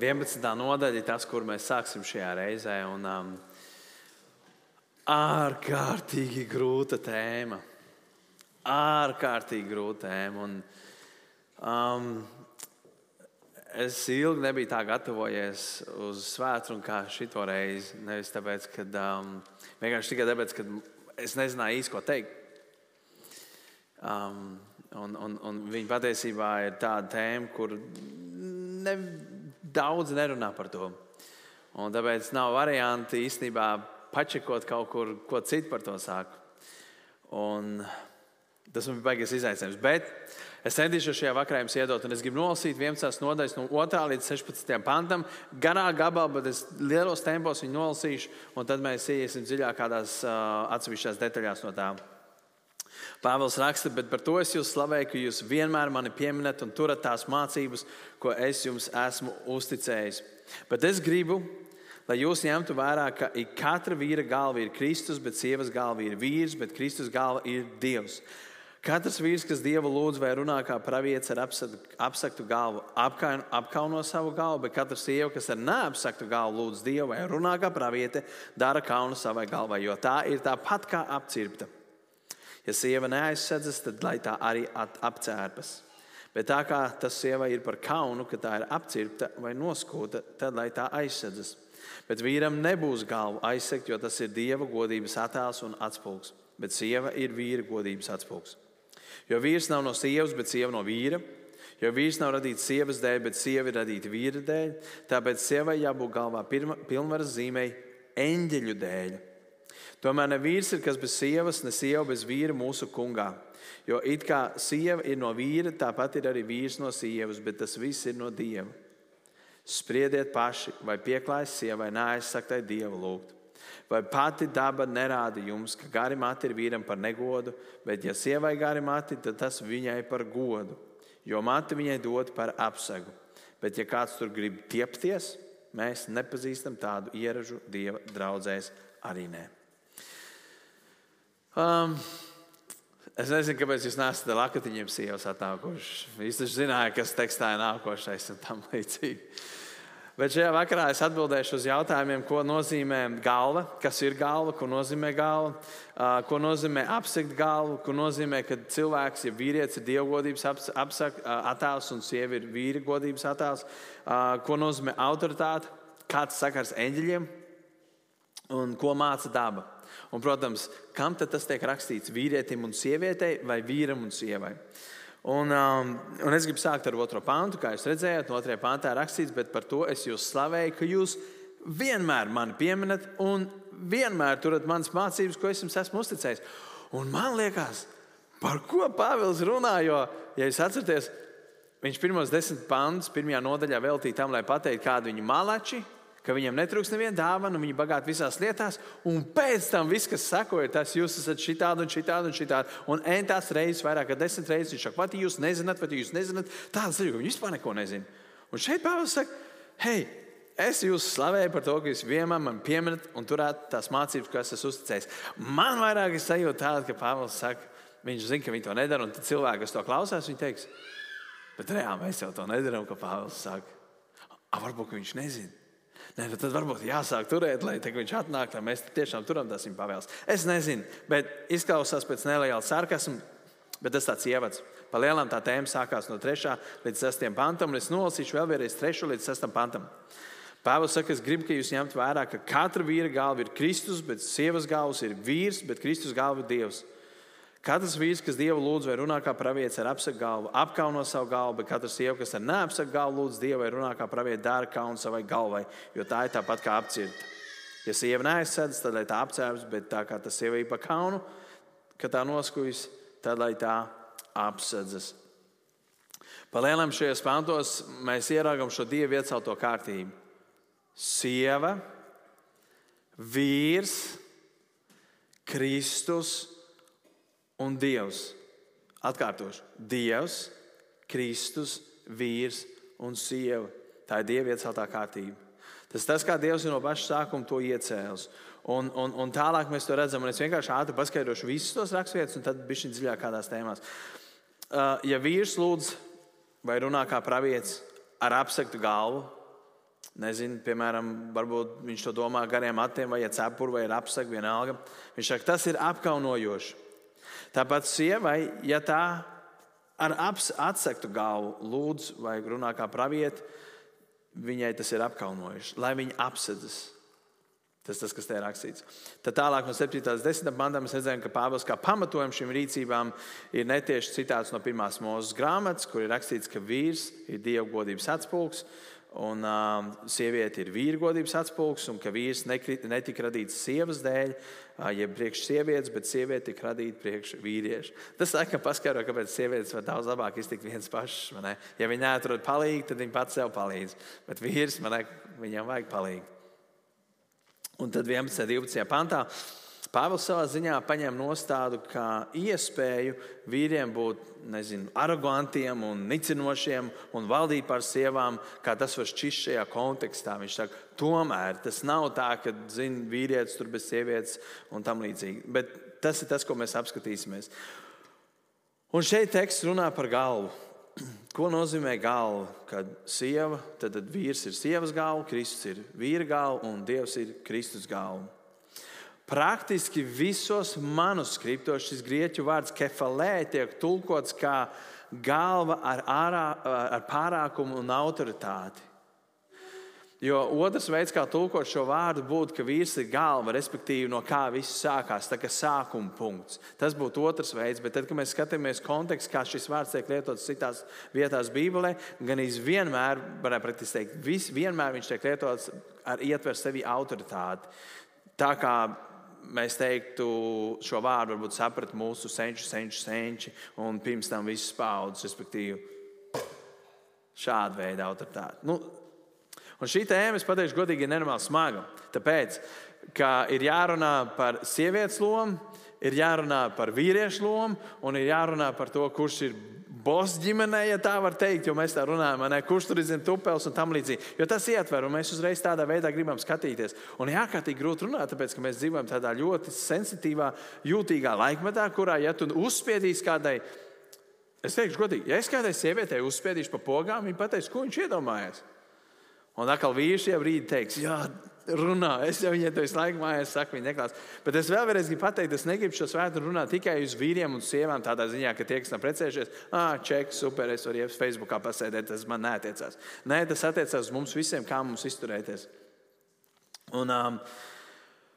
11. nodaļa ir tas, kur mēs sāksim šajā reizē. Un, um, ārkārtīgi grūta tēma. Ārkārtīgi grūta tēma. Un, um, es ilgi nebiju tā gatavojies uz svētdienu kā šito reizi. Nevis tāpēc, ka um, vienkārši tikai tāpēc, ka es nezināju īsti, ko teikt. Um, un, un, un viņa patiesībā ir tāda tēma, kur ne, daudz nerunā par to. Un tāpēc nav varianti īstenībā pačekot kaut kur, ko citu par to sākt. Un tas man bija baigais izaicinājums. Bet es centīšos šajā vakarā jums iedot, un es gribu nolasīt 11. nodaļas no 2. līdz 16. pantam. Garā gabalā, bet es lielos tempos viņu nolasīšu, un tad mēs ieiesim dziļāk kādās uh, atsevišķās detaļās no tām. Pāvils raksta, bet par to es jūs slavēju, ka jūs vienmēr mani pieminat un turat tās mācības, ko es jums esmu uzticējis. Bet es gribu, lai jūs ņemtu vērā, ka katra vīra galva ir Kristus, bet sievas galva ir vīrs, bet Kristus galva ir Dievs. Katrs vīrs, kas dievu lūdz vai runā kā pravietis ar apsaktu galvu, apkauno savu galvu, bet katra sieva, kas ar neapsaktu galvu lūdz dievu vai runā kā praviete, dara kaunu savai galvai, jo tā ir tāpat kā apcirpta. Ja sieva neaizsedzas, tad lai tā arī apcērpas. Bet tā kā tas sievai ir par kaunu, ka tā ir apcirpta vai noskūta, tad lai tā aizsedzas. Bet vīram nebūs galva aizsegt, jo tas ir dieva godības attēls un atspūgs. Bet sieva ir vīra godības atspūgs. Jo vīrs nav no sievas, bet sieva no vīra. Jo vīrs nav radīts sievas dēļ, bet sieva ir radīta vīra dēļ. Tāpēc sievai jābūt galvā pilnvaras zīmei eņģeļu dēļ. Tomēr ne vīrs ir kas bez sievas, ne sieva bez vīra mūsu kungā. Jo it kā sieva ir no vīra, tāpat ir arī vīrs no sievas, bet tas viss ir no dieva. Spriediet paši, vai pieklājas sievai, neaizsaktai dievu lūgt. Vai pati daba nerāda jums, ka gari mati ir vīram par negodu, bet ja sievai gari mati, tad tas viņai par godu, jo mati viņai dod par apsegu. Bet ja kāds tur grib tiepties, mēs nepazīstam tādu ieražu dieva draudzēs arī ne. Um, es nezinu, kāpēc jūs nesat ar lakatiņiem sievas atnākuši. Jūs taču zinājāt, kas tekstā ir nākošais un tam līdzīgi. Bet šajā vakarā es atbildēšu uz jautājumiem, ko nozīmē galva, kas ir galva, ko nozīmē galva, ko nozīmē apsekt galvu, ko nozīmē, ka cilvēks, ja vīrietis ir dievgodības attēls un sieva ir vīra godības attēls, ko nozīmē autoritāte, kāds sakars eņģeļiem un ko māca daba. Un, protams, kam tas tiek rakstīts? Vīrietim un sievietei vai vīram un sievai? Un, um, un es gribu sākt ar otro pāntu, kā jūs redzējāt, no otrajā pāntā rakstīts, bet par to es jūs slavēju, ka jūs vienmēr mani pieminat un vienmēr turat manas mācības, ko es jums esmu uzticējis. Un man liekas, par ko Pāvils runā, jo, ja jūs atceraties, viņš pirmos desmit pāntus pirmajā nodaļā veltīja tam, lai pateiktu, kādi viņa malači ir ka viņam netrūks neviena dāvana, viņi ir bagāti visās lietās, un pēc tam viss, kas sekoja, tas jūs esat šitādi un šitādi un šitādi. Un entās reizes, vairāk kā desmit reizes, viņš saka, vai jūs nezināt, vai jūs nezināt, tādas lietas, ka viņi vispār neko nezina. Un šeit Pāvils saka, hei, es jūs slavēju par to, ka jūs vienmēr man pieminat un turēt tās mācības, ko es esmu uzticējis. Man vairāk ir sajūta tāda, ka Pāvils saka, viņš zina, ka viņi to nedara, un cilvēki, kas to klausās, viņi teiks, bet reāli mēs jau to nedarām, ko Pāvils saka. A, varbūt viņš nezina. Nē, nu tad varbūt jāsāk turēt, lai viņš atnāk, lai mēs tiešām turam tās viņa pavēles. Es nezinu, bet izklausās pēc neliela sarkasma, bet tas tāds ievads. Pa lielām tā tēma sākās no 3. līdz 6. pantam, un es nolasīšu vēl vienreiz 3. līdz 6. pantam. Pāvils saka, es gribu, ka jūs ņemtu vērā, ka katra vīra galva ir Kristus, bet sievas galvas ir vīrs, bet Kristus galva ir Dievs. Katrs vīrs, kas Dievu lūdz vai runā kā pravietis ar apsegu galvu, apkauno savu galvu, bet katrs sieva, kas ar neapsegu galvu lūdz Dievu vai runā kā pravietis, dara kaunu savai galvai, jo tā ir tāpat kā apcirta. Ja sieva neaizsēdz, tad lai tā apcēpjas, bet tā kā tas sieva ir pa kaunu, ka tā noskujas, tad lai tā apsēdzas. Palielam šajos pantos mēs ieraugam šo dievu iecelto kārtību. Sieva, vīrs, Kristus un Dievs. Atkārtošu, Dievs, Kristus, vīrs un sieva. Tā ir Dieva ieceltā kārtība. Tas tas, kā Dievs no paša sākuma to iecēlis. Un, un, un tālāk mēs to redzam. Es vienkārši ātri paskaidrošu visus tos raksturvietus, un tad bija šī dziļāk kādās tēmās. Uh, ja vīrs lūdz vai runā kā pravietis ar apsektu galvu, Nezinu, piemēram, varbūt viņš to domā gariem matiem, vai cepuru, vai apsegu, vienalga. Viņš saka, tas ir apkaunojoši. Tāpat sievai, ja tā ar atsektu galvu lūdz vai runā kā pravieti, viņai tas ir apkaunojuši, lai viņa apsedzas. Tas ir tas, kas te ir rakstīts. Tad tālāk no 7. līdz 10. pandām mēs redzam, ka Pāvils kā pamatojums šīm rīcībām ir netieši citāts no pirmās mūzes grāmatas, kur ir rakstīts, ka vīrs ir dievgodības atspūgs. Un uh, sieviete ir vīrgodības atspūgs, un ka vīrs netika radīts sievas dēļ, uh, jeb priekš sievietes, bet sieviete tika radīta priekš vīriešu. Tas saka, paskaidro, kāpēc sievietes var daudz labāk iztikt viens pašs. Ja viņi neatrod palīdzību, tad viņi pats sev palīdz. Bet vīrs, man, viņam vajag palīdzību. Un tad 11. un 12. pantā Pāvils savā ziņā paņem nostādu kā iespēju vīriem būt nezinu, arogantiem un nicinošiem un valdīt par sievām, kā tas var šķist šajā kontekstā. Viņš saka, tomēr tas nav tā, ka zin, vīrietis tur bez sievietes un tam līdzīgi. Bet tas ir tas, ko mēs apskatīsimies. Un šeit teksts runā par galvu. Ko nozīmē galva? Kad sieva, tad, tad vīrs ir sievas galva, Kristus ir vīra galva un Dievs ir Kristus galva. Praktiski visos manuskriptos šis grieķu vārds kefalē tiek tulkots kā galva ar, ārā, ar pārākumu un autoritāti. Jo otrs veids, kā tulkot šo vārdu, būtu, ka vīrs ir galva, respektīvi, no kā viss sākās, tā kā sākuma punkts. Tas būtu otrs veids, bet tad, kad mēs skatāmies kontekstā, kā šis vārds tiek lietots citās vietās Bībelē, gan izvienmēr, varētu teikt, vis, vienmēr viņš tiek lietots ar ietver sevi autoritāti. Tā kā mēs teiktu, šo vārdu varbūt saprat mūsu senču, senču, senči un pirms tam visas paudzes, respektīvi, šāda veida autoritāti. Nu, Un šī tēma, es pateikšu, godīgi, ir nenormāli smaga. Tāpēc, ka ir jārunā par sievietes lomu, ir jārunā par vīriešu lomu un ir jārunā par to, kurš ir boss ģimenē, ja tā var teikt, jo mēs tā runājam, ne, kurš tur ir zem tupels un tam līdzīgi. Jo tas ietver, un mēs uzreiz tādā veidā gribam skatīties. Un ir ārkārtīgi grūti runāt, tāpēc, ka mēs dzīvojam tādā ļoti sensitīvā, jūtīgā laikmetā, kurā, ja tu uzspiedīsi kādai, es teikšu godīgi, ja es kādai sievietei uzspiedīšu pa pogām, viņa pateiks, ko viņš iedomājas. Un atkal vīrs šajā brīdī teiks, jā, runā. Es jau viņai to visu laiku mājās saku, viņa neklās. Bet es vēlreiz gribu pateikt, es negribu šo svētdienu runāt tikai uz vīriem un sievām, tādā ziņā, ka tie, kas nav precējušies, ah, ček, super, es varu iet Facebookā pasēdēt, tas man neatiecās. Nē, tas attiecās uz mums visiem, kā mums izturēties. Un, um,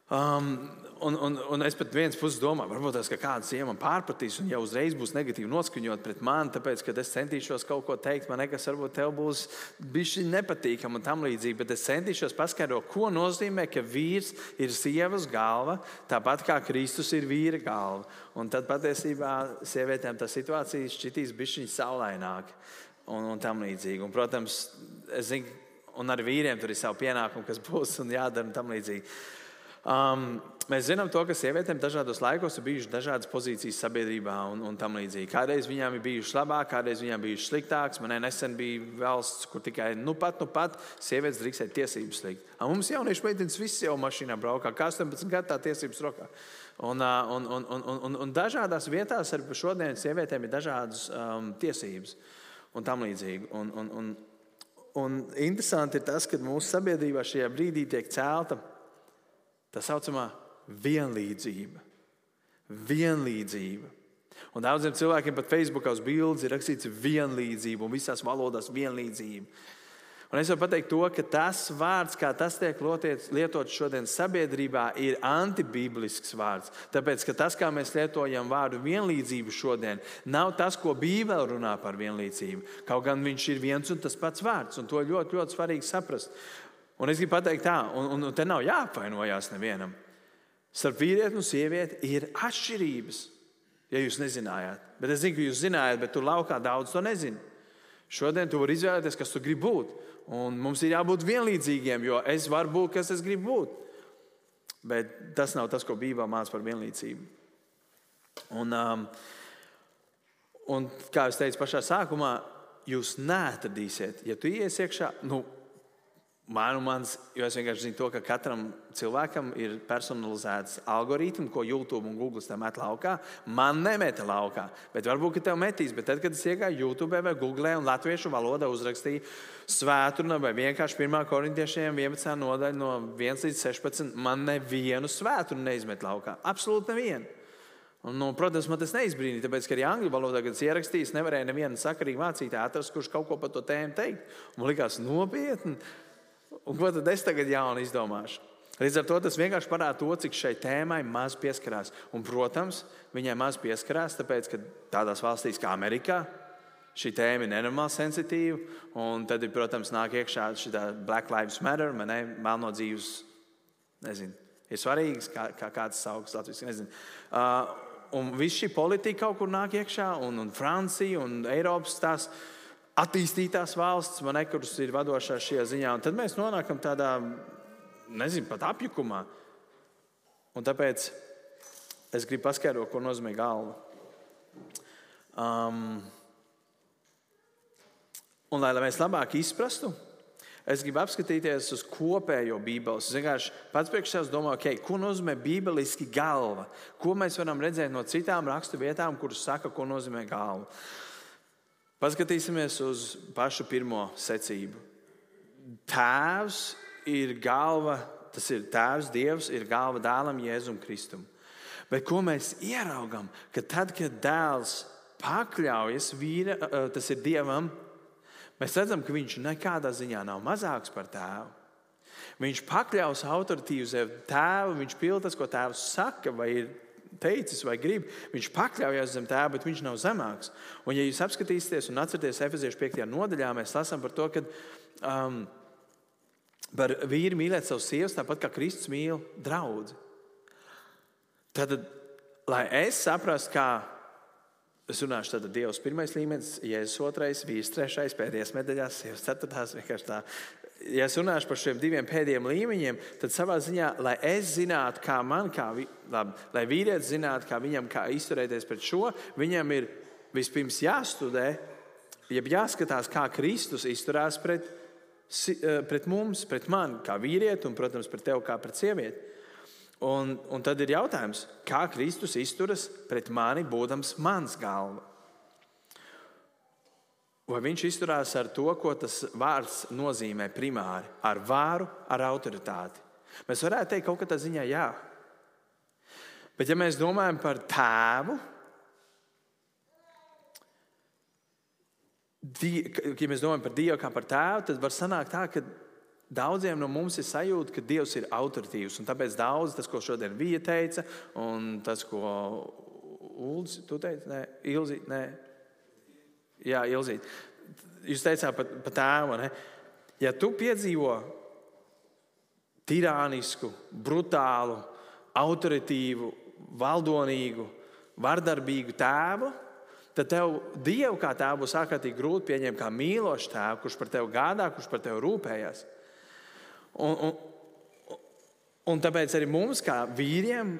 um, un, un, un es pat viens puses domāju, varbūt tas kāds sieva man pārpratīs, un jau uzreiz būs negatīvi noskaņot pret mani, tāpēc, ka es centīšos kaut ko teikt, man nekas varbūt tev būs bijis nepatīkami un tam līdzīgi. Bet es centīšos paskaidrot, ko nozīmē, ka vīrs ir sievas galva, tāpat kā Kristus ir vīra galva. Un tad patiesībā sievietēm tā situācija šķitīs bišķiņa saulaināka un, un tam līdzīgi. Un, protams, es zinu, un ar vīriem tur ir savi pienākumi, kas būs un jādara un tam līdzīgi. Um, mēs zinām, to, ka sievietēm dažādos laikos ir bijušas dažādas pozīcijas sabiedrībā un, un tam līdzīgi. Kādreiz viņām ir bijušas labākas, kādreiz viņām bijušas sliktākas. Man nesen bija valsts, kur tikai nu pat, nu pat sievietes drīkstēja tiesības likt. A, mums jauniešu meitenes visi jau mašīnā braukā, kā 18 gadu tā tiesības rokā. Un, un, un, un, un, un, dažādās vietās arī šodien sievietēm ir dažādas um, tiesības un tam līdzīgi. Un, un, un, un interesanti ir tas, ka mūsu sabiedrībā šajā brīdī tiek celta Tā saucamā vienlīdzība. Vienlīdzība. Un daudziem cilvēkiem pat Facebookā uz bildes ir rakstīts vienlīdzība un visās valodās vienlīdzība. Un es varu pateikt to, ka tas vārds, kā tas tiek lietots šodien sabiedrībā, ir antibīblisks vārds. Tāpēc, ka tas, kā mēs lietojam vārdu vienlīdzību šodien, nav tas, ko Bībele runā par vienlīdzību. Kaut gan viņš ir viens un tas pats vārds, un to ļoti, ļoti svarīgi saprast. Un es gribu pateikt, tā, un, un, un te nav jāapvainojas nevienam. Starp vīrieti un sievieti ir atšķirības, ja jūs nezinājāt. Bet es zinu, ka jūs zinājāt, bet tur laukā daudz to nezina. Šodien tu vari izvēlēties, kas tu gribi būt. Un mums ir jābūt vienlīdzīgiem, jo es varu būt, kas es gribu būt. Bet tas nav tas, ko Bībelē mācās par vienlīdzību. Un, um, un kā jau teicu pašā sākumā, jūs neatradīsiet, ja tu iesies iekšā, nu, mans, jo es vienkārši zinu to, ka katram cilvēkam ir personalizēts algoritms, ko YouTube un Google tam met laukā. Man nemeta laukā, bet varbūt tev metīs. Bet tad, kad es iegāju YouTube vai Google un latviešu valodā uzrakstīju svētdienu vai vienkārši 1. korintiešiem 11. nodaļa no 1 līdz 16, man nevienu svētdienu neizmet laukā. Absolūti nevienu. Un, nu, protams, man tas neizbrīnīja, tāpēc, ka arī angļu valodā, kad es ierakstīju, nevarēju nevienu sakarīgu mācītāju atrast, kurš kaut ko par to tēmu teikt. Man likās nopietni. Un ko tad es tagad jaunu izdomāšu? Līdz ar to tas vienkārši parāda to, cik šai tēmai maz pieskarās. Un, protams, viņai maz pieskarās, tāpēc, ka tādās valstīs kā Amerikā šī tēma ir nenormāli sensitīva. Un tad, protams, nāk iekšā šī Black Lives Matter, man ne, melno dzīves, nezinu, ir svarīgs, kā, kā kāds sauks Latvijas, nezinu. Uh, un viss šī politika kaut kur nāk iekšā, un, un Francija un Eiropas tās attīstītās valsts, man ne, kuras ir vadošās šajā ziņā. Un tad mēs nonākam tādā, nezinu, pat apjukumā. Un tāpēc es gribu paskaidrot, ko nozīmē galva. Um, un, lai, lai mēs labāk izprastu, es gribu apskatīties uz kopējo Bībeles. Es vienkārši pats priekš sevis domāju, okay, ko nozīmē bībeliski galva. Ko mēs varam redzēt no citām rakstu vietām, kuras saka, ko nozīmē galva. Paskatīsimies uz pašu pirmo secību. Tēvs ir galva, tas ir Tēvs, Dievs ir galva dēlam Jēzum Kristum. Bet ko mēs ieraugām, ka tad, kad dēls pakļaujas vīra, tas ir Dievam, mēs redzam, ka viņš nekādā ziņā nav mazāks par tēvu. Viņš pakļaus autoritīvu sev tēvu, viņš pilda tas, ko tēvs saka, vai ir teicis vai grib, viņš pakļaujas zem tēva, bet viņš nav zemāks. Un, ja jūs apskatīsieties un atcerieties Efeziešu 5. nodaļā, mēs lasām par to, ka um, par vīru mīlēt savus sievas tāpat kā Kristus mīl draugu. Tad, lai es saprastu, kā Es runāšu tad Dievs pirmais līmenis, Jēzus otrais, vīrs trešais, pēdējais medaļās, sievas ceturtās. Vienkārši tā ja es runāšu par šiem diviem pēdējiem līmeņiem, tad savā ziņā, lai es zinātu, kā man, kā, labi, lai vīrietis zinātu, kā viņam kā izturēties pret šo, viņam ir vispirms jāstudē, jeb jāskatās, kā Kristus izturās pret, eh, pret mums, pret mani, kā vīrieti, un, protams, pret tevi kā pret sievieti. Un, un tad ir jautājums, kā Kristus izturas pret mani, būdams mans galva. Vai viņš izturās ar to, ko tas vārds nozīmē primāri, ar vāru, ar autoritāti? Mēs varētu teikt, kaut kādā ziņā, jā. Bet, ja mēs domājam par tēvu, ja mēs domājam par Dievu kā par tēvu, tad var sanākt tā, ka daudziem no mums ir sajūta, ka Dievs ir autoritīvs. Tāpēc daudz tas, ko šodien bija teica, un tas, ko Ulds, tu teici, nē, Ilzi, nē, Jā, Ilzīt. Jūs teicāt par, par tēvu. Ne? Ja tu piedzīvo tirānisku, brutālu, autoritīvu, valdonīgu, vardarbīgu tēvu, tad tev Dievu kā tēvu būs ārkārtīgi grūti pieņemt kā mīlošu tēvu, kurš par tevi gādā, kurš par tevi rūpējas. Un, un, un tāpēc arī mums, kā vīriem,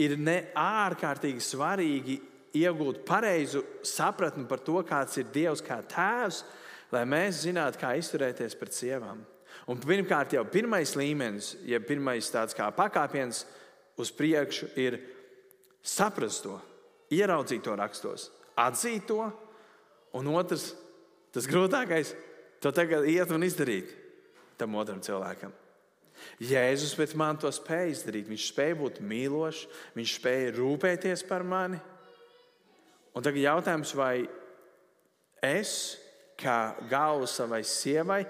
ir ārkārtīgi svarīgi iegūt pareizu sapratni par to, kāds ir Dievs kā tēvs, lai mēs zinātu, kā izturēties pret sievām. Un pirmkārt, jau pirmais līmenis, ja pirmais tāds kā pakāpiens uz priekšu, ir saprast to, ieraudzīt to rakstos, atzīt to, un otrs, tas grūtākais, to tagad iet un izdarīt tam otram cilvēkam. Jēzus man to spēja izdarīt. Viņš spēja būt mīlošs, viņš spēja rūpēties par mani. Un tagad jautājums, vai es, kā galva savai sievai,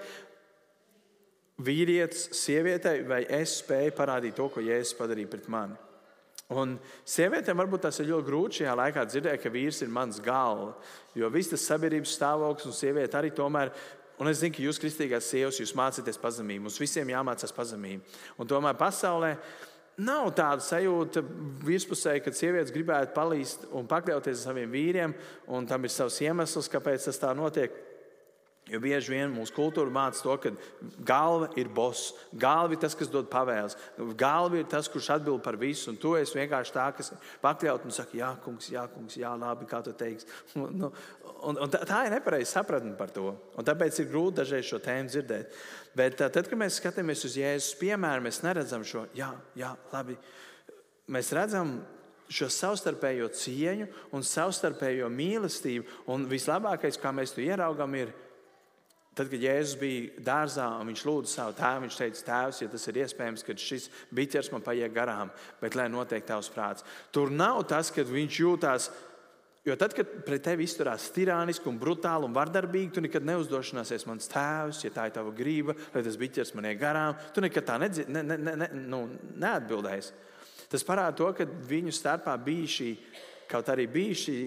vīrietis, sievietei, vai es spēju parādīt to, ko Jēzus padarīja pret mani? Un sievietēm varbūt tas ir ļoti grūti šajā laikā dzirdēt, ka vīrs ir mans galva. Jo viss tas sabiedrības stāvoklis un sieviete arī tomēr. Un es zinu, ka jūs, kristīgās sievas, jūs mācāties pazemību. Mums visiem jāmācās pazemību. Un tomēr pasaulē Nav tāda sajūta virspusē, ka sievietes gribētu palīst un pakļauties saviem vīriem, un tam ir savs iemesls, kāpēc tas tā notiek. Jo bieži vien mūsu kultūra māca to, ka galva ir boss, galva ir tas, kas dod pavēles, galva ir tas, kurš atbild par visu. Un tu esi vienkārši tā, kas pakļaut un saka, jā, kungs, jā, kungs, jā, labi, kā tu teiksi. Nu, un, un tā, tā ir nepareiza sapratne par to. Un tāpēc ir grūti dažreiz šo tēmu dzirdēt. Bet tad, kad mēs skatāmies uz Jēzus piemēru, mēs neredzam šo, jā, jā, labi. Mēs redzam šo savstarpējo cieņu un savstarpējo mīlestību. Un vislabākais, kā mēs to ieraugām, ir Tad, kad Jēzus bija dārzā un viņš lūdza savu tēvu, viņš teica, Tēvs, ja tas ir iespējams, ka šis biķers man paiet garām, bet lai notiek tavs prāts. Tur nav tas, ka viņš jūtās. Jo tad, kad pret tevi izturās tirāniski, un brutāli un vardarbīgi, tu nekad neuzdošanāsies mans tēvs, ja tā ir tava grība, lai tas biķers man iet garām. Tu nekad tā nedzi, ne, ne, ne, ne, nu, neatbildēsi. Tas parāda to, ka viņu starpā bija šī, kaut arī bija šī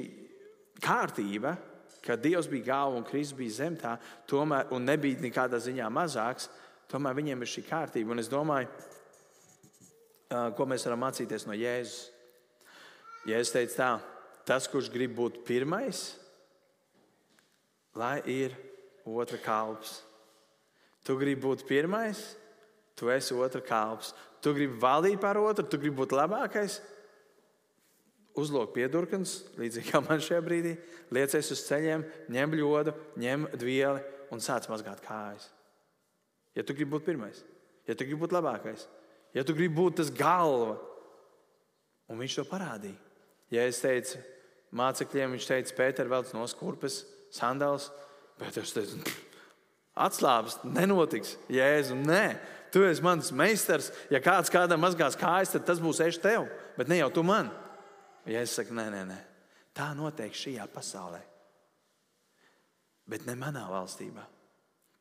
kārtība, ka Dievs bija galva un Kristus bija zem tā, tomēr, un nebija nekādā ziņā mazāks, tomēr viņiem ir šī kārtība. Un es domāju, ko mēs varam mācīties no Jēzus. Jēzus teica tā, tas, kurš grib būt pirmais, lai ir otra kalps. Tu gribi būt pirmais, tu esi otra kalps. Tu gribi valdīt par otru, tu gribi būt labākais, uzlūk piedurknes, līdzīgi kā man šajā brīdī, liecies uz ceļiem, ņem ļodu, ņem dvieli un sāc mazgāt kājas. Ja tu gribi būt pirmais, ja tu gribi būt labākais, ja tu gribi būt tas galva, un viņš to parādīja. Ja es teicu mācekļiem, viņš teica, Pēter, velc no skurpes, sandāls, bet es teicu, atslābs, nenotiks, Jēzu, nē. Tu esi mans meistars. Ja kāds kādam mazgās kājas, tad tas būs eš tev, bet ne jau tu man. Ja es saku, nē, nē, nē, tā notiek šajā pasaulē, bet ne manā valstībā.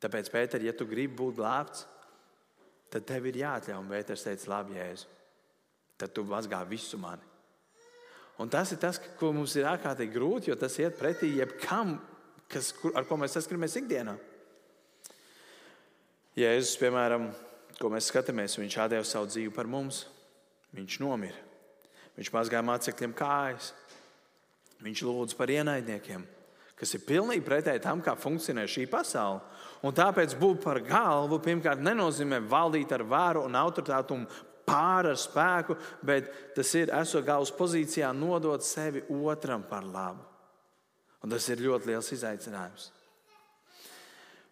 Tāpēc, Pēter, ja tu gribi būt glābts, tad tev ir jāatļauj. Pēters teica, labi, Jēzu, tad tu mazgā visu mani. Un tas ir tas, ko mums ir ārkārtīgi grūti, jo tas iet pretī jebkam, kas, ar ko mēs saskaramies ikdienā. Jēzus, piemēram, ko mēs skatāmies, viņš atdeva savu dzīvi par mums, viņš nomira. Viņš mazgāja mācekļiem kājas. Viņš lūdza par ienaidniekiem, kas ir pilnīgi pretēji tam, kā funkcionē šī pasaule. Un tāpēc būt par galvu pirmkārt nenozīmē valdīt ar varu un autoritāti un pāri ar spēku, bet tas ir esot galvas pozīcijā, nodot sevi otram par labu. Un tas ir ļoti liels izaicinājums.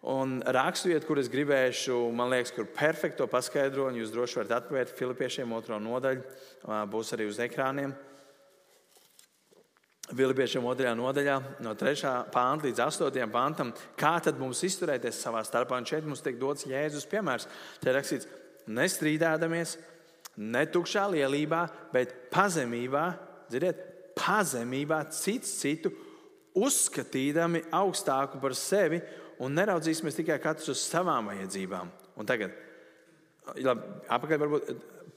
Un raksturvieta, kur es gribēšu, man liekas, kur perfekti to paskaidro, un jūs droši varat atvērt Filipiešiem otro nodaļu, būs arī uz ekrāniem. Filipiešiem otrajā nodaļā, no 3. pānta līdz 8. pāntam, kā tad mums izturēties savā starpā. Un šeit mums tiek dots Jēzus piemērs. Te rakstīts, nestrīdēdamies, ne tukšā lielībā, bet pazemībā, dzirdiet, pazemībā cits citu uzskatīdami augstāku par sevi un neraudzīsimies tikai katrs uz savām vajadzībām. Un tagad, apakaļ varbūt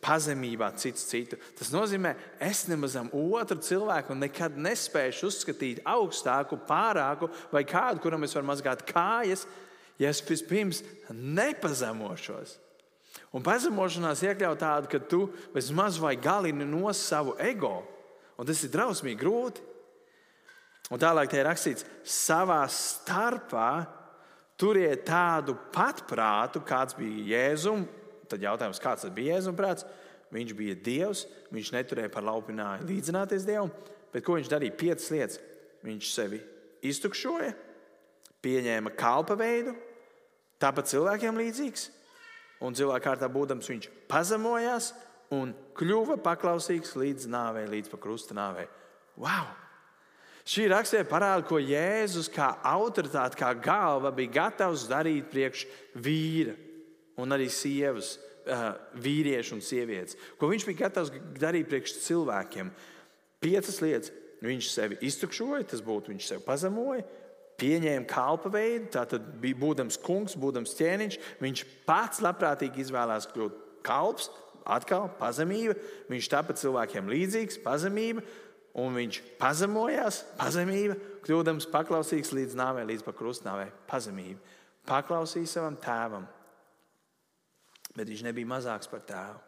pazemībā cits citu. Tas nozīmē, es nemazam otru cilvēku nekad nespēju uzskatīt augstāku, pārāku vai kādu, kuram es varu mazgāt kājas, ja es vispirms nepazemošos. Un pazemošanās iekļaut tādu, ka tu vismaz vai galini no savu ego. Un tas ir drausmīgi grūti. Un tālāk te ir rakstīts, savā starpā Turiet tādu patprātu, kāds bija Jēzum. Tad jautājums, kāds bija Jēzum prāts? Viņš bija Dievs, viņš neturēja par laupināju līdzināties Dievam, bet ko viņš darīja? Piecas lietas. Viņš sevi iztukšoja, pieņēma kalpa veidu, tāpat cilvēkiem līdzīgs, un cilvēka kārtā būdams viņš pazemojās un kļuva paklausīgs līdz nāvei, līdz pa krusta nāvei. Wow! Šī raksturība parāda, ko Jēzus kā autoritāte, kā galva bija gatavs darīt priekš vīra un arī sievas, vīriešu un sievietes. Ko viņš bija gatavs darīt priekš cilvēkiem. Piecas lietas. Viņš sevi iztukšoja, tas būtu viņš sevi pazemoja, pieņēma kalpa veidu, tātad bija būdams kungs, būdams ķēniņš. Viņš pats labprātīgi izvēlējās kļūt kalps, atkal pazemība. Viņš tāpat cilvēkiem līdzīgs, pazemība. Un viņš pazemojās, pazemība, kļūdams paklausīgs līdz nāvei, līdz krustnāvei. Pazemība. Paklausīja savam tēvam, bet viņš nebija mazāks par tēvu.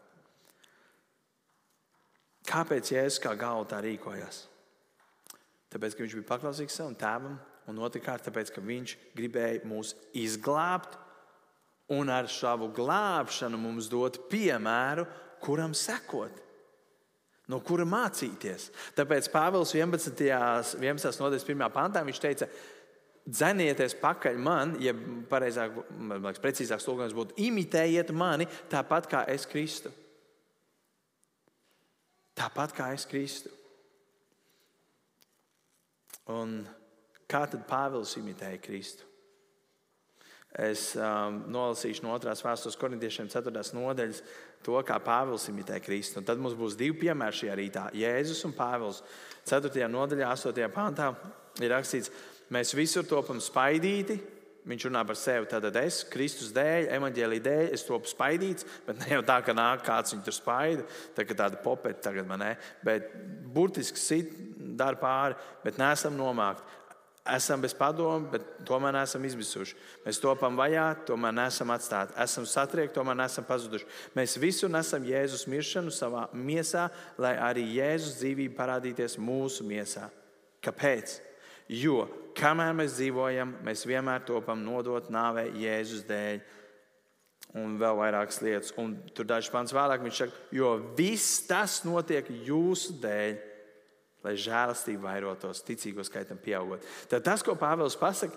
Kāpēc Jēzus kā galva tā rīkojās? Tāpēc, ka viņš bija paklausīgs savam tēvam un otrkārt, tāpēc, ka viņš gribēja mūs izglābt un ar savu glābšanu mums dot piemēru, kuram sekot. No kura mācīties. Tāpēc Pāvils 11. 11. nodaļas 1. pantā viņš teica, dzenieties pakaļ man, ja pareizāk, liekas, precīzāks tulkojums būtu, imitējiet mani tāpat kā es Kristu. Tāpat kā es Kristu. Un kā tad Pāvils imitēja Kristu? Es um, nolasīšu no otrās vēstures korintiešiem, 4. nodaļas, to, kā Pāvils imitē Kristu. Un tad mums būs divi piemēri šajā rītā. Jēzus un Pāvils. 4. nodaļā, 8. pantā ir rakstīts, mēs visur topam spaidīti. Viņš runā par sevi. Tad es, Kristus dēļ, evanģēlī dēļ, es topu spaidīts, bet ne jau tā, ka nāk kāds viņu tur spaida, tā kā tāda popeta tagad man ne, bet burtiski sit, dara pāri, bet nesam nomākti esam bez padomu, bet tomēr neesam izmisuši. Mēs topam vajāti, tomēr neesam atstāti. Esam satriekti, tomēr neesam pazuduši. Mēs visu nesam Jēzus miršanu savā miesā, lai arī Jēzus dzīvība parādīties mūsu miesā. Kāpēc? Jo kamēr mēs dzīvojam, mēs vienmēr topam nodot nāvē Jēzus dēļ. Un vēl vairākas lietas. Un tur dažs pants vēlāk viņš saka, jo viss tas notiek jūsu dēļ lai žēlastība vairotos, ticīgo skaitam pieaugot. Tad tas, ko Pāvils pasaka,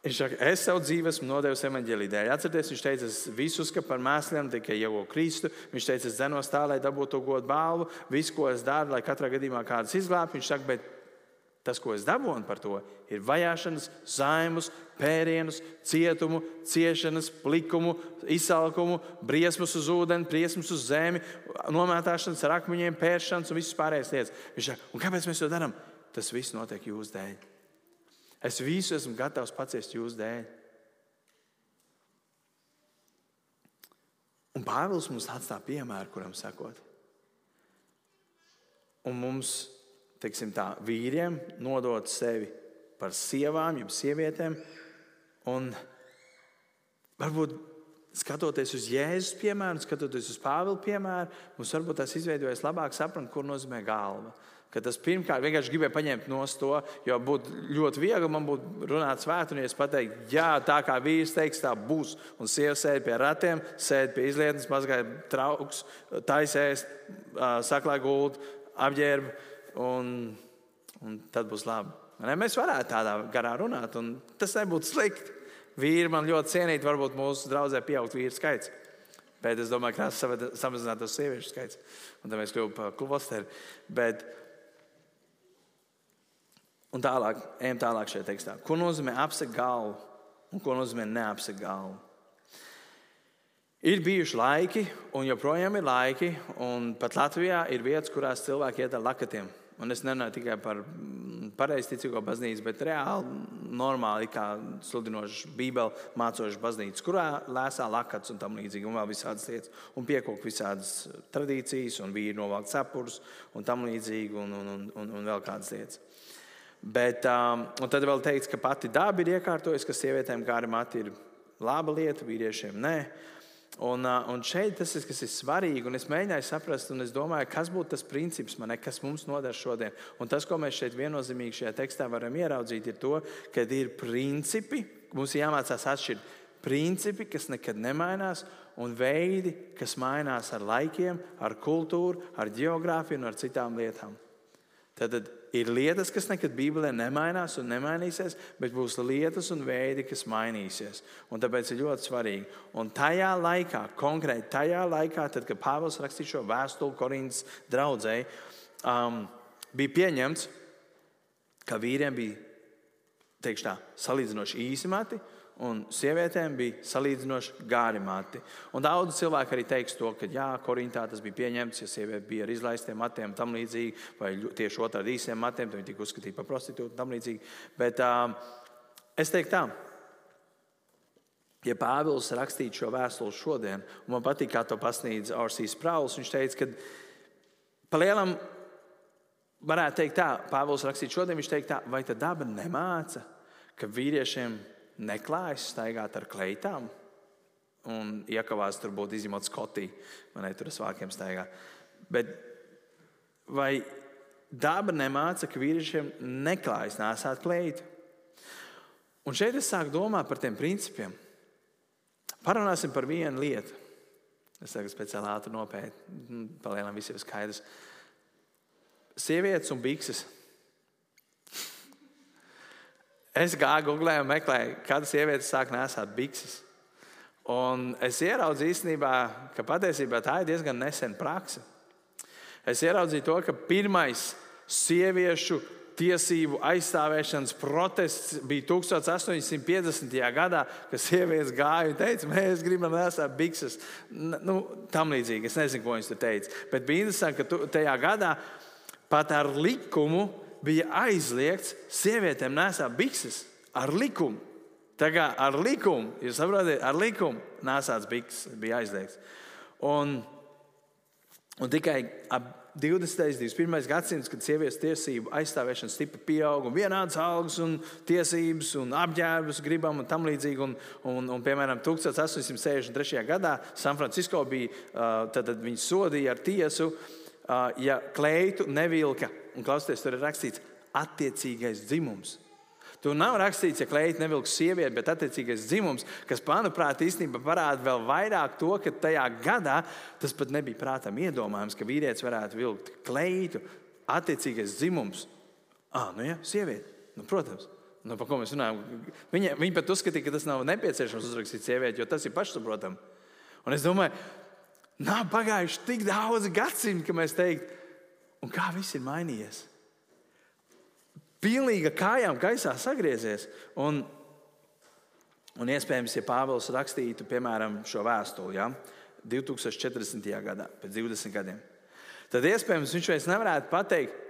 Viņš saka, es savu dzīvi esmu nodevis evanģēlī dēļ. Atcerieties, viņš teica, es visu uzskatu par mēsliem, tikai ievo Kristu. Viņš teica, es zenos tā, lai dabūtu godu balvu. Visu, ko es daru, lai katrā gadījumā kāds izglābtu. Viņš saka, bet Tas, ko es dabūju par to, ir vajāšanas, zaimus, pērienus, cietumu, ciešanas, plikumu, izsalkumu, briesmas uz ūdeni, briesmas uz zemi, nomētāšanas ar akmeņiem, pēršanas un visas pārējās lietas. Viņš saka, un kāpēc mēs to darām? Tas viss notiek jūsu dēļ. Es visu esmu gatavs paciest jūsu dēļ. Un Pāvils mums atstāja piemēru, kuram sakot. Un mums teiksim, tā, vīriem nodot sevi par sievām, jeb sievietēm. Un varbūt skatoties uz Jēzus piemēru, skatoties uz Pāvila piemēru, mums varbūt tas izveidojas labāk saprast, kur nozīmē galva. Ka tas pirmkārt vienkārši gribēja paņemt no to, jo būtu ļoti viegli man būtu runāt svētdienās, pateikt, jā, tā kā vīrs teiks, tā būs. Un sieva sēž pie ratiem, sēž pie izlietnes, mazgāja trauks, taisēs, saklāja gultu, apģērbu un, un tad būs labi. Ne, mēs varētu tādā garā runāt, un tas nebūtu slikti. Vīri man ļoti cienīti, varbūt mūsu draudzē pieaugt vīru skaits. Bet es domāju, ka tas samazinātos sieviešu skaits. Un tad mēs kļuvām par klosteri. Bet, un tālāk, ejam tālāk šajā tekstā. Ko nozīmē apsekt galvu un ko nozīmē neapsekt galvu? Ir bijuši laiki, un joprojām ir laiki, un pat Latvijā ir vietas, kurās cilvēki iet ar lakatiem. Un es nerunāju tikai par mm, pareizticīgo baznīcu, bet reāli, normāli, kā sludinošs Bībeli mācošs baznīca, kurā lēsā lakats un tam līdzīgi, un vēl visādas lietas, un piekok visādas tradīcijas, un vīri novelk cepurus, un tam līdzīgi, un, un, un, un, un vēl kādas lietas. Bet, um, un tad vēl teikts, ka pati daba ir iekārtojusi, ka sievietēm gari mati ir laba lieta, vīriešiem nē. Un, un šeit tas ir, kas ir svarīgi. Es mēģināju saprast, un es domāju, kas būtu tas princips, man, kas mums noder šodien. Un tas, ko mēs šeit viennozīmīgi šajā tekstā varam ieraudzīt, ir tas, ka ir principi, mums ir jāmācās atšķirt principi, kas nekad nemainās, un veidi, kas mainās ar laikiem, ar kultūru, ar geogrāfiju un ar citām lietām. Tad, tad ir lietas, kas nekad Bībelē nemainās un nemainīsies, bet būs lietas un veidi, kas mainīsies. Un tāpēc ir ļoti svarīgi. Un tajā laikā, konkrēti tajā laikā, tad, kad Pāvils rakstīja šo vēstuli Korintas draudzēji, um, bija pieņemts, ka vīriem bija tā, salīdzinoši īsi mati un sievietēm bija salīdzinoši gāri mati. Un daudz cilvēku arī teiks to, ka jā, Korintā tas bija pieņemts, ja sieviete bija ar izlaistiem matiem, tam līdzīgi, vai tieši otrādi īsiem matiem, tad viņa tika uzskatīta par prostitūtu, tam līdzīgi. Bet um, es teiktu tā. Ja Pāvils rakstītu šo vēstuli šodien, un man patīk, kā to pasniedz Orsijas Prāvs, viņš teica, ka palielam varētu teikt tā, Pāvils rakstītu šodien, viņš teikt tā, vai tad daba nemāca, ka vīriešiem neklājas staigāt ar kleitām un iekavās tur būt izņemot skotī, vai ne tur ar svākiem staigā. Bet vai daba nemāca, ka vīriešiem neklājas nēsāt kleitu. Un šeit es sāku domāt par tiem principiem. Parunāsim par vienu lietu. Es tagad speciāli ātri nopētu, palielinām visiem skaidrs. Sievietes un bikses. Es gāju googlē un meklēju, kad sievietes sāk nesāt bikses. Un es ieraudzīju īstenībā, ka patiesībā tā ir diezgan nesena praksa. Es ieraudzīju to, ka pirmais sieviešu tiesību aizstāvēšanas protests bija 1850. gadā, kad sievietes gāja un teica, mēs gribam nesāt bikses. Nu, tam līdzīgi, es nezinu, ko viņas tur teica. Bet bija interesanti, ka tajā gadā pat ar likumu bija aizliegts sievietēm nesāt bikses. Ar likumu. Tā kā ar likumu, jūs saprotat, ar likumu nesāts bikses bija aizliegts. Un, un tikai ap 20. un 21. gadsimts, kad sievietes tiesību aizstāvēšana stipri pieauga, un vienādas algas, un tiesības, un apģērbus gribam, un tam līdzīgi. Un, un, un, piemēram, 1863. gadā San Francisco bija, tad, tad viņi sodīja ar tiesu, ja kleitu nevilka, un klausieties, tur ir rakstīts attiecīgais dzimums. Tur nav rakstīts, ja kleita nevilks sievieti, bet attiecīgais dzimums, kas, manuprāt, īstenībā parāda vēl vairāk to, ka tajā gadā tas pat nebija prātam iedomājams, ka vīrietis varētu vilkt kleitu. Attiecīgais dzimums. Ah, nu jā, sieviete. Nu, protams. Nu, par ko mēs runājam? Viņa, viņa pat uzskatīja, ka tas nav nepieciešams uzrakstīt sievieti, jo tas ir pašsaprotami. Un es domāju, nav pagājuši tik daudz gadsimtu, ka mēs teiktu, un kā viss ir mainījies pilnīgi kājām gaisā sagriezies. Un, un iespējams, ja Pāvils rakstītu, piemēram, šo vēstuli ja, 2040. gadā, pēc 20 gadiem, tad iespējams viņš vairs nevarētu pateikt,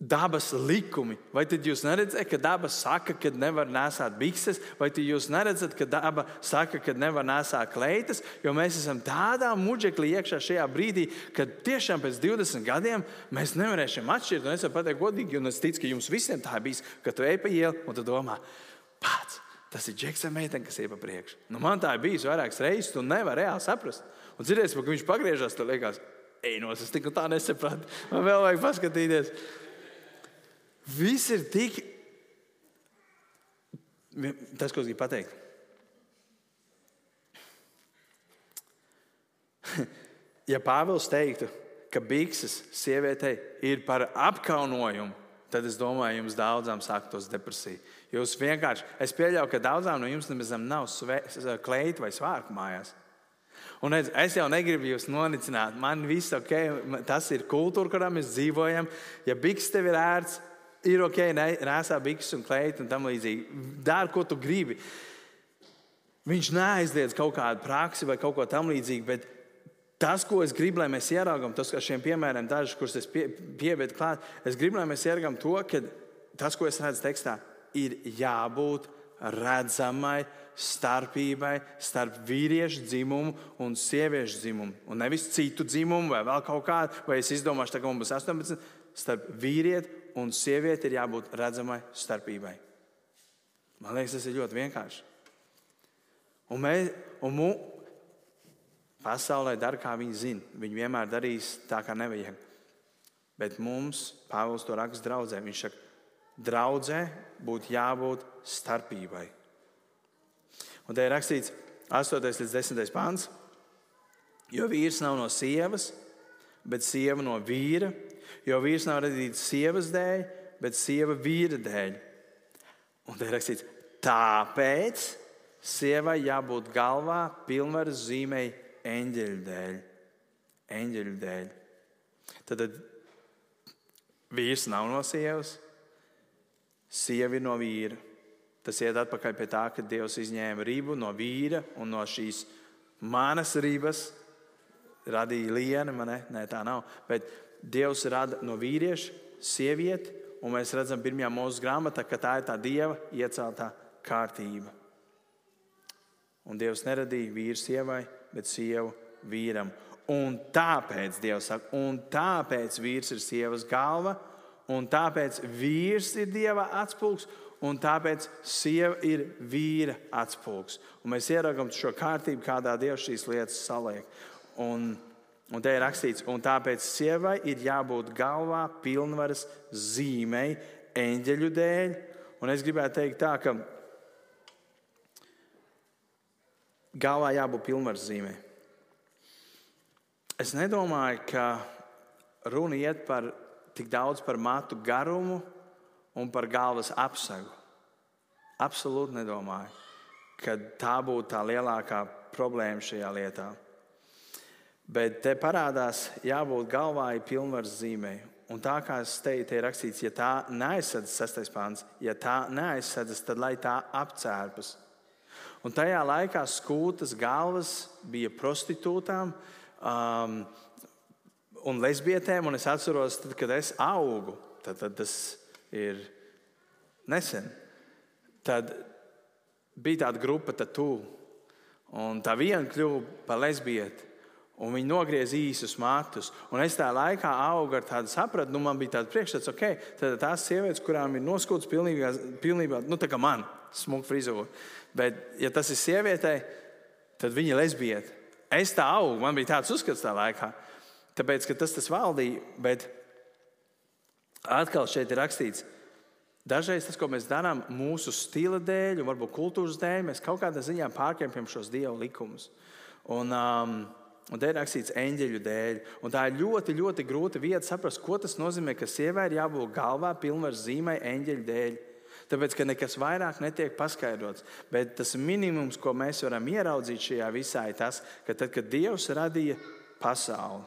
dabas likumi. Vai tad jūs neredzat, ka daba saka, ka nevar nesāt bikses, vai jūs neredzat, ka daba saka, ka nevar nesāt kleitas, jo mēs esam tādā muģeklī iekšā šajā brīdī, ka tiešām pēc 20 gadiem mēs nevarēsim atšķirt. Un es varu pateikt, godīgi, un es ticu, ka jums visiem tā bijis, ka tu ej pa ielu un tu domā, pats. Tas ir Džeks, meitene, kas ir pa priekšu. Nu, man tā ir bijis vairākas reizes, un nevar reāli saprast. Un dzirdēsim, ka viņš pagriežas, tad liekas, ej, no es tik un tā nesapratu. Man vēl vajag paskatīties. Viss ir tik. Tas, ko es gribu pateikt. Ja Pāvils teiktu, ka bikses sievietei ir par apkaunojumu, tad es domāju, jums daudzām sāktos depresija. Jūs vienkārši, es pieļauju, ka daudzām no jums nemaz nav kleita vai svārka mājās. Un es, es jau negribu jūs nonicināt. Man viss ok, tas ir kultūra, kurā mēs dzīvojam. Ja biks tev ir ērts, ir ok, nesā bikses un kleitu un tam līdzīgi. Dari, ko tu gribi. Viņš neaizliedz kaut kādu praksi vai kaut ko tamlīdzīgu, bet tas, ko es gribu, lai mēs ieraugām, tas, kā šiem piemēriem, dažus, kurus es pie, pievietu klāt, es gribu, lai mēs ieraugām to, ka tas, ko es redzu tekstā, ir jābūt redzamai starpībai starp vīriešu dzimumu un sieviešu dzimumu. Un nevis citu dzimumu vai vēl kaut kādu, vai es izdomāšu, ka mums būs 18, starp vīrieti un sieviete ir jābūt redzamai starpībai. Man liekas, tas ir ļoti vienkārši. Un, mēs, un mū, pasaulē dara, kā viņi zina. Viņi vienmēr darīs tā, kā nevajag. Bet mums, Pāvils to raksta draudzē, viņš saka, draudzē būtu jābūt starpībai. Un te ir rakstīts 8. līdz 10. pāns, jo vīrs nav no sievas, bet sieva no vīra Jo vīrs nav radīts sievas dēļ, bet sieva vīra dēļ. Un te ir rakstīts, tāpēc sievai jābūt galvā pilnvaras zīmei eņģeļu dēļ. Eņģeļu dēļ. Tad, tad vīrs nav no sievas, sieva ir no vīra. Tas iet atpakaļ pie tā, ka Dievs izņēma ribu no vīra un no šīs manas ribas radīja lienu. Nē, tā nav. Bet Dievs rada no vīrieša sievieti, un mēs redzam, pirmajā mūža grāmatā, ka tā ir tā dieva ieceltā kārtība. Un Dievs neradīja vīru sievai, bet sievu vīram. Un tāpēc Dievs saka, un tāpēc vīrs ir sievas galva, un tāpēc vīrs ir dieva atspūgs, un tāpēc sieva ir vīra atspūgs. Un mēs ieraugām šo kārtību, kādā Dievs šīs lietas saliek. Un Un te ir rakstīts, un tāpēc sievai ir jābūt galvā pilnvaras zīmei, eņģeļu dēļ. Un es gribētu teikt, tā, ka galvā jābūt pilnvaras zīmei. Es nedomāju, ka runa iet par tik daudz par matu garumu un par galvas apsegu. Absolūti nedomāju, ka tā būtu tā lielākā problēma šajā lietā. Bet te parādās, jābūt galvā ir pilnvaras zīmē. Un tā kā es teicu, te ir rakstīts, ja tā neaizsardzas, sastais pāns, ja tā neaizsardzas, tad lai tā apcērpas. Un tajā laikā skūtas galvas bija prostitūtām um, un lesbietēm. Un es atceros, tad, kad es augu, tad, tad tas ir nesen. Tad bija tāda grupa, tatu, un tā viena kļuva par lesbieti un viņi nogriez īsus matus. Un es tajā laikā augu ar tādu sapratu, nu, man bija tāds priekšstats, ok, tad tās sievietes, kurām ir noskūts pilnībā, pilnībā nu, tā kā man, smuka frizūra. Bet, ja tas ir sievietei, tad viņa ir lesbieta. Es tā augu, man bija tāds uzskats tajā laikā. Tāpēc, ka tas tas valdīja, bet atkal šeit ir rakstīts, Dažreiz tas, ko mēs darām mūsu stila dēļ, un varbūt kultūras dēļ, mēs kaut kādā ziņā pārkāpjam šos dievu likumus. Un, um, Un te ir rakstīts eņģeļu dēļ. Un tā ir ļoti, ļoti grūta vieta saprast, ko tas nozīmē, ka sievai ir jābūt galvā pilnvaras zīmai eņģeļu dēļ. Tāpēc, ka nekas vairāk netiek paskaidrots. Bet tas minimums, ko mēs varam ieraudzīt šajā visā, ir tas, ka tad, kad Dievs radīja pasauli,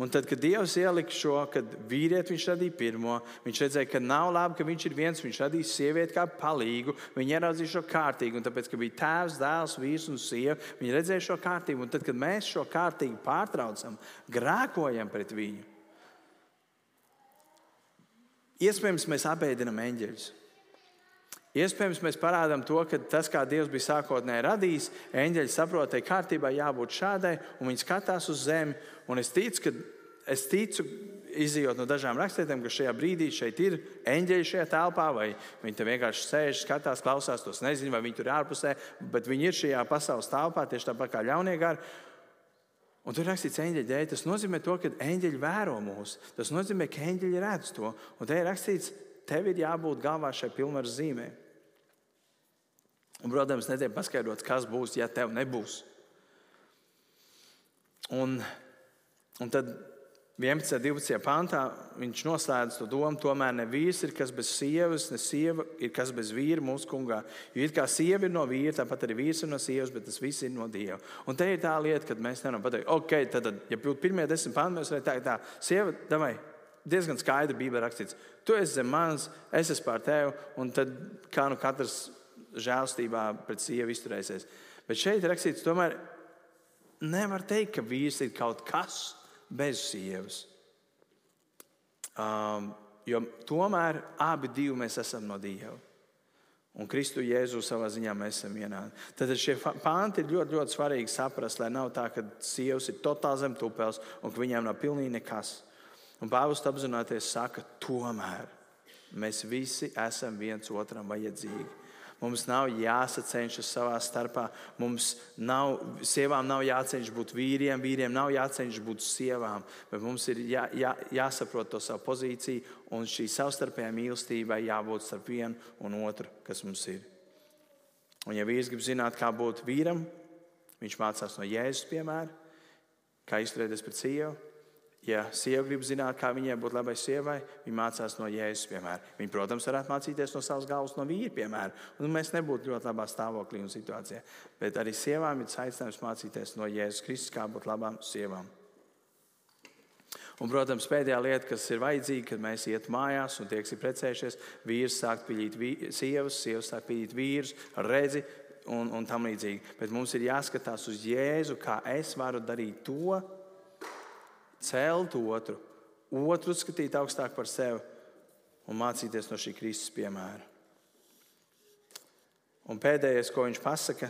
Un tad, kad Dievs ielika šo, kad vīrieti viņš radīja pirmo, viņš redzēja, ka nav labi, ka viņš ir viens, viņš radīja sievieti kā palīgu. Viņi ieraudzīja šo kārtību, un tāpēc, ka bija tēvs, dēls, vīrs un sieva, viņi redzēja šo kārtību. Un tad, kad mēs šo kārtību pārtraucam, grēkojam pret viņu, iespējams, mēs apēdinam eņģeļus. Iespējams, mēs parādām to, ka tas, kā Dievs bija sākotnēji radījis, eņģeļi saprot, ka kārtībai jābūt šādai, un viņi skatās uz zemi. Es ticu, ka es ticu, izjūt no dažām rakstvietām, ka šajā brīdī šeit ir eņģeļi šajā telpā, vai viņi te vienkārši sēž, skatās, klausās, tos nezinu, vai viņi tur ir ārpusē, bet viņi ir šajā pasaules telpā, tieši tāpat kā ļaunie gari. Un tur rakstīts eņģeļa dēļ. Tas nozīmē, to, ka eņģeļi vēro mūs. Tas nozīmē, ka eņģeļi redz to. Un te ir rakstīts, tev ir jābūt galvā šai pilnvaras zīmēm. Un, protams, netiek paskaidrots, kas būs, ja tev nebūs. Un, un tad 11. un 12. pāntā viņš noslēdz to domu, tomēr ne vīrs ir kas bez sievas, ne sieva ir kas bez vīra mūsu kungā. Jo it kā sieva ir no vīra, tāpat arī vīrs ir no sievas, bet tas viss ir no dieva. Un te ir tā lieta, kad mēs nevaram pateikt, ok, tad, tad ja būtu pirmie desmit pānti, mēs varētu teikt, tā, sieva, davai, diezgan skaidri Bībelē rakstīts, tu esi zem manis, es esmu pār tevi, un tad kā nu katrs žēlstībā pret sievu izturēsies. Bet šeit rakstīts, tomēr nevar teikt, ka vīrs ir kaut kas bez sievas. Um, jo tomēr abi divi mēs esam no Dieva. Un Kristu Jēzu savā ziņā mēs esam vienādi. Tad šie panti ir ļoti, ļoti svarīgi saprast, lai nav tā, ka sievas ir totāli zem tupels un ka viņām nav pilnīgi nekas. Un Pāvils apzināties saka, tomēr mēs visi esam viens otram vajadzīgi. Mums nav jāsacenšas savā starpā. Mums nav, sievām nav jācenšas būt vīriem, vīriem nav jācenšas būt sievām. Bet mums ir jā, jā, jāsaprot to savu pozīciju, un šī savstarpējā mīlestībai jābūt starp vienu un otru, kas mums ir. Un, ja vīrs grib zināt, kā būt vīram, viņš mācās no Jēzus piemēra, kā izturēties pret sievu. Ja sieva grib zināt, kā viņai būt labai sievai, viņa mācās no jēzus, piemēram. Viņa, protams, varētu mācīties no savas galvas, no vīra, piemēram. Un mēs nebūtu ļoti labā stāvoklī un situācijā. Bet arī sievām ir aicinājums mācīties no Jēzus Kristus, kā būt labām sievām. Un, protams, pēdējā lieta, kas ir vajadzīga, kad mēs iet mājās un tieksim precējušies, vīrs sāk vī, sievas, sievas sāk pīlīt vīrus, redzi un, un tam līdzīgi. Bet mums ir jāskatās uz Jēzu, kā es varu darīt to, celt otru, otru skatīt augstāk par sevi un mācīties no šī Kristus piemēra. Un pēdējais, ko viņš pasaka,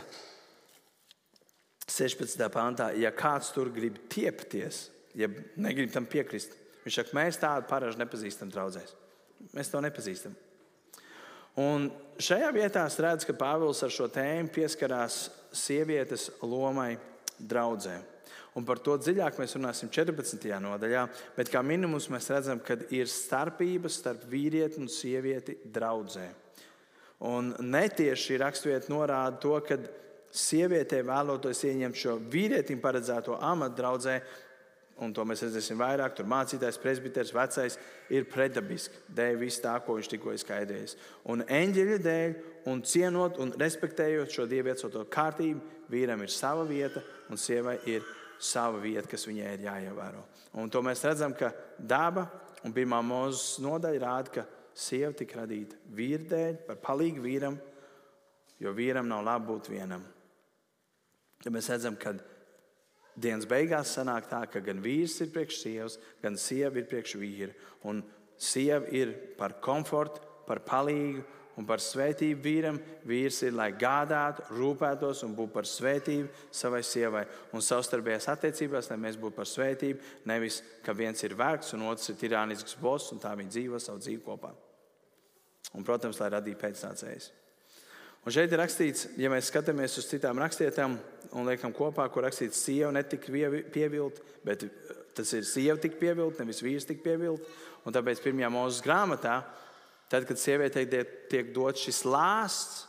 16. pāntā, ja kāds tur grib tiepties, ja negrib tam piekrist, viņš saka, mēs tādu paražu nepazīstam draudzēs. Mēs to nepazīstam. Un šajā vietā es redzu, ka Pāvils ar šo tēmu pieskarās sievietes lomai draudzē. Un par to dziļāk mēs runāsim 14. nodaļā. Bet kā minimums mēs redzam, ka ir starpības starp vīrieti un sievieti draudzē. Un netieši raksturvieta norāda to, ka sievietei vēloties ieņemt šo vīrietim paredzēto amatu draudzē, un to mēs redzēsim vairāk, tur mācītājs, presbiteris, vecais, ir predabiski. Dēļ viss tā, ko viņš tikko ir skaidrojis. Un eņģeļa dēļ, un cienot un respektējot šo dieviecoto kārtību, vīram ir sava vieta un sievai ir sava vieta, kas viņai ir jāievēro. Un to mēs redzam, ka daba un pirmā mūzes nodaļa rāda, ka sieva tika radīta vīra dēļ, par palīgu vīram, jo vīram nav labi būt vienam. Ja mēs redzam, ka dienas beigās sanāk tā, ka gan vīrs ir priekš sievas, gan sieva ir priekš vīra. Un sieva ir par komfortu, par palīgu un par svētību vīram. Vīrs ir, lai gādātu, rūpētos un būtu par svētību savai sievai. Un savstarpējās attiecībās, lai mēs būtu par svētību, nevis ka viens ir vergs un otrs ir tirānisks boss un tā viņi dzīvo savu dzīvi kopā. Un, protams, lai radītu pēcnācējus. Un šeit ir rakstīts, ja mēs skatāmies uz citām rakstietām un liekam kopā, kur rakstīts, sieva netika pievilta, bet tas ir sieva tik pievilta, nevis vīrs tik pievilta. Un tāpēc pirmajā mūzes grāmatā Tad, kad sievietei tiek dots šis lāsts,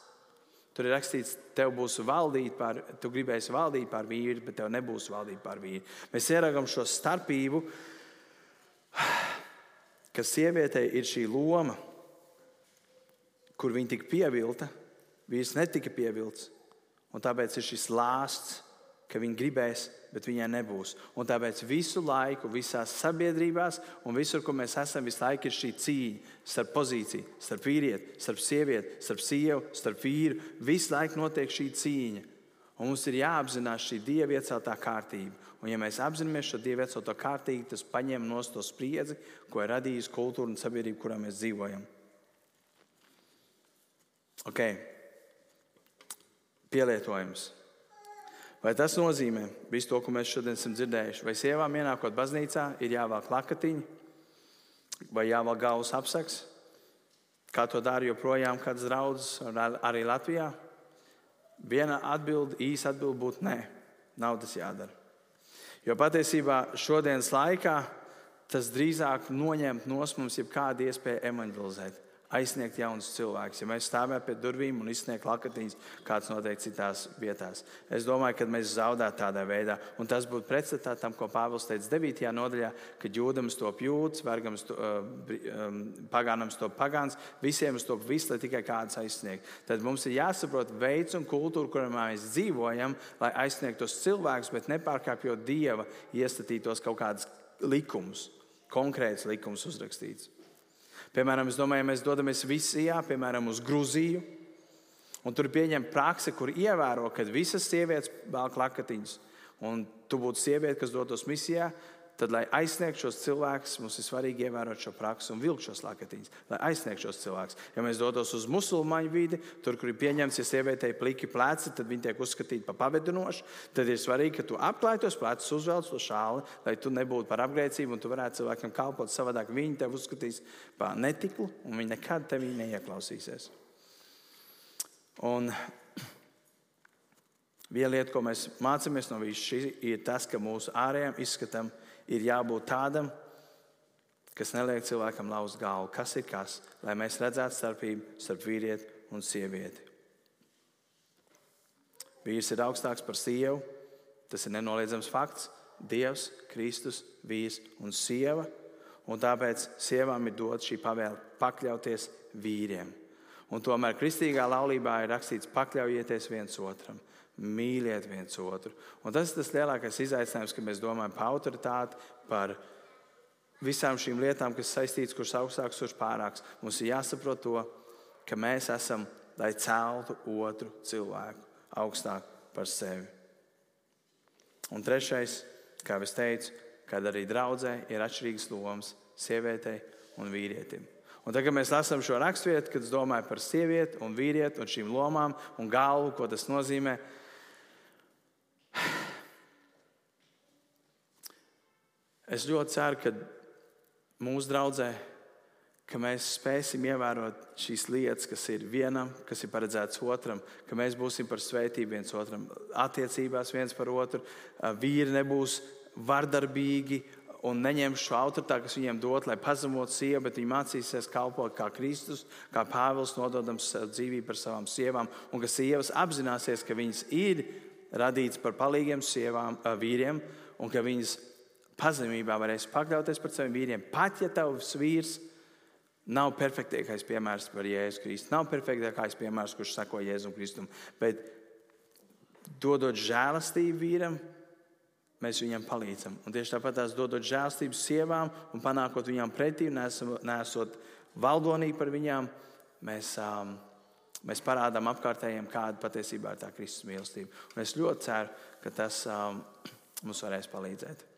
tur ir rakstīts, tev būs valdīt pār, tu gribēsi valdīt pār vīru, bet tev nebūs valdīt pār vīru. Mēs ieraugām šo starpību, ka sievietei ir šī loma, kur viņa tika pievilta, vīrs netika pievilts, un tāpēc ir šis lāsts, ka viņa gribēs bet viņai nebūs. Un tāpēc visu laiku, visās sabiedrībās un visur, kur mēs esam, visu laiku ir šī cīņa starp pozīciju, starp vīrieti, starp sievieti, starp sievu, starp vīru. Visu laiku notiek šī cīņa. Un mums ir jāapzinās šī dieva ieceltā kārtība. Un, ja mēs apzināmies šo dieva iecelto kārtību, tas paņem no to spriedzi, ko ir radījusi kultūra un sabiedrība, kurā mēs dzīvojam. Okay. Pielietojums. Vai tas nozīmē visu to, ko mēs šodien esam dzirdējuši? Vai sievām ienākot baznīcā ir jāvelk lakatiņi, vai jāvelk galvas apsaks? Kā to dara joprojām kāds draugs arī Latvijā? Viena atbilde, īsa atbilde būtu nē, nav tas jādara. Jo patiesībā šodienas laikā tas drīzāk noņemt no mums jebkādu iespēju evanģelizēt aizsniegt jaunus cilvēkus. Ja mēs stāvētu pie durvīm un izsniegtu lakatiņus, kāds notiek citās vietās, es domāju, ka mēs zaudētu tādā veidā. Un tas būtu pretstatā tam, ko Pāvils teica 9. nodaļā, kad jūdams to jūds, vergams to um, pagānams to pagāns, visiem uz to viss, lai tikai kāds aizsniegtu. Tad mums ir jāsaprot veids un kultūra, kurā mēs dzīvojam, lai aizsniegtu tos cilvēkus, bet nepārkāpjot Dieva iestatītos kaut kādus likumus, konkrēts likums uzrakstīts. Piemēram, es domāju, ja mēs dodamies Visijā, piemēram, uz Grūziju, un tur pieņem praksi, kur ievēro, ka visas sievietes velk lakatiņus, un tu būtu sieviete, kas dotos misijā, tad, lai aizsniegtu šos cilvēkus, mums ir svarīgi ievērot šo praksi un vilkt šos lakatiņus, lai aizsniegtu šos cilvēkus. Ja mēs dotos uz musulmaņu vidi, tur, kur ir pieņemts, ja sievietei pliki pleci, tad viņi tiek uzskatīti par pavadinošu, tad ir svarīgi, ka tu apklāj tos plecus, uzvelc to šāli, lai tu nebūtu par apgrēcību un tu varētu cilvēkam kalpot savādāk. Viņi tev uzskatīs par netiklu un viņi nekad tevī neieklausīsies. Un viena lieta, ko mēs mācāmies no visa šī, ir tas, ka mūsu ārējiem izskatam ir jābūt tādam, kas neliek cilvēkam lauzt galvu. Kas ir kas? Lai mēs redzētu starpību starp vīrieti un sievieti. Vīrs ir augstāks par sievu. Tas ir nenoliedzams fakts. Dievs, Kristus, vīrs un sieva. Un tāpēc sievām ir dota šī pavēle pakļauties vīriem. Un tomēr kristīgā laulībā ir rakstīts pakļaujieties viens otram. Mīliet viens otru. Un tas ir tas lielākais izaicinājums, kad mēs domājam par autoritāti, par visām šīm lietām, kas saistītas, kurš augstāks, kurš pārāks. Mums ir jāsaprot to, ka mēs esam, lai celtu otru cilvēku augstāk par sevi. Un trešais, kā jau teicu, kad arī draudzē ir atšķirīgas lomas sievietei un vīrietim. Un tagad, kad mēs lasām šo raksturvietu, kad es domāju par sievieti un vīrieti un šīm lomām un galvu, ko tas nozīmē, Es ļoti ceru, ka mūsu draudzē ka mēs spēsim ievērot šīs lietas, kas ir vienam, kas ir paredzētas otram, ka mēs būsim par svētību viens otram, attiecībās viens par otru. Vīri nebūs vardarbīgi un neņems šo autoritāti, kas viņiem dot, lai pazemotu sievu, bet viņi mācīsies kalpot kā Kristus, kā Pāvils, nododams dzīvību par savām sievām, un ka sievas apzināsies, ka viņas ir radītas par palīgiem sievām, vīriem, un ka viņas pazemībā varēs pakļauties par saviem vīriem. Pat ja tavs vīrs nav perfektākais piemērs par Jēzu Kristu, nav perfektākais piemērs, kurš sako Jēzum Kristum, bet dodot žēlastību vīram, mēs viņam palīdzam. Un tieši tāpat tās dodot žēlstību sievām un panākot viņām pretī, nesot valdonīgi par viņām, mēs, um, mēs parādām apkārtējiem, kāda patiesībā ir tā Kristus mīlestība. Un es ļoti ceru, ka tas um, mums varēs palīdzēt.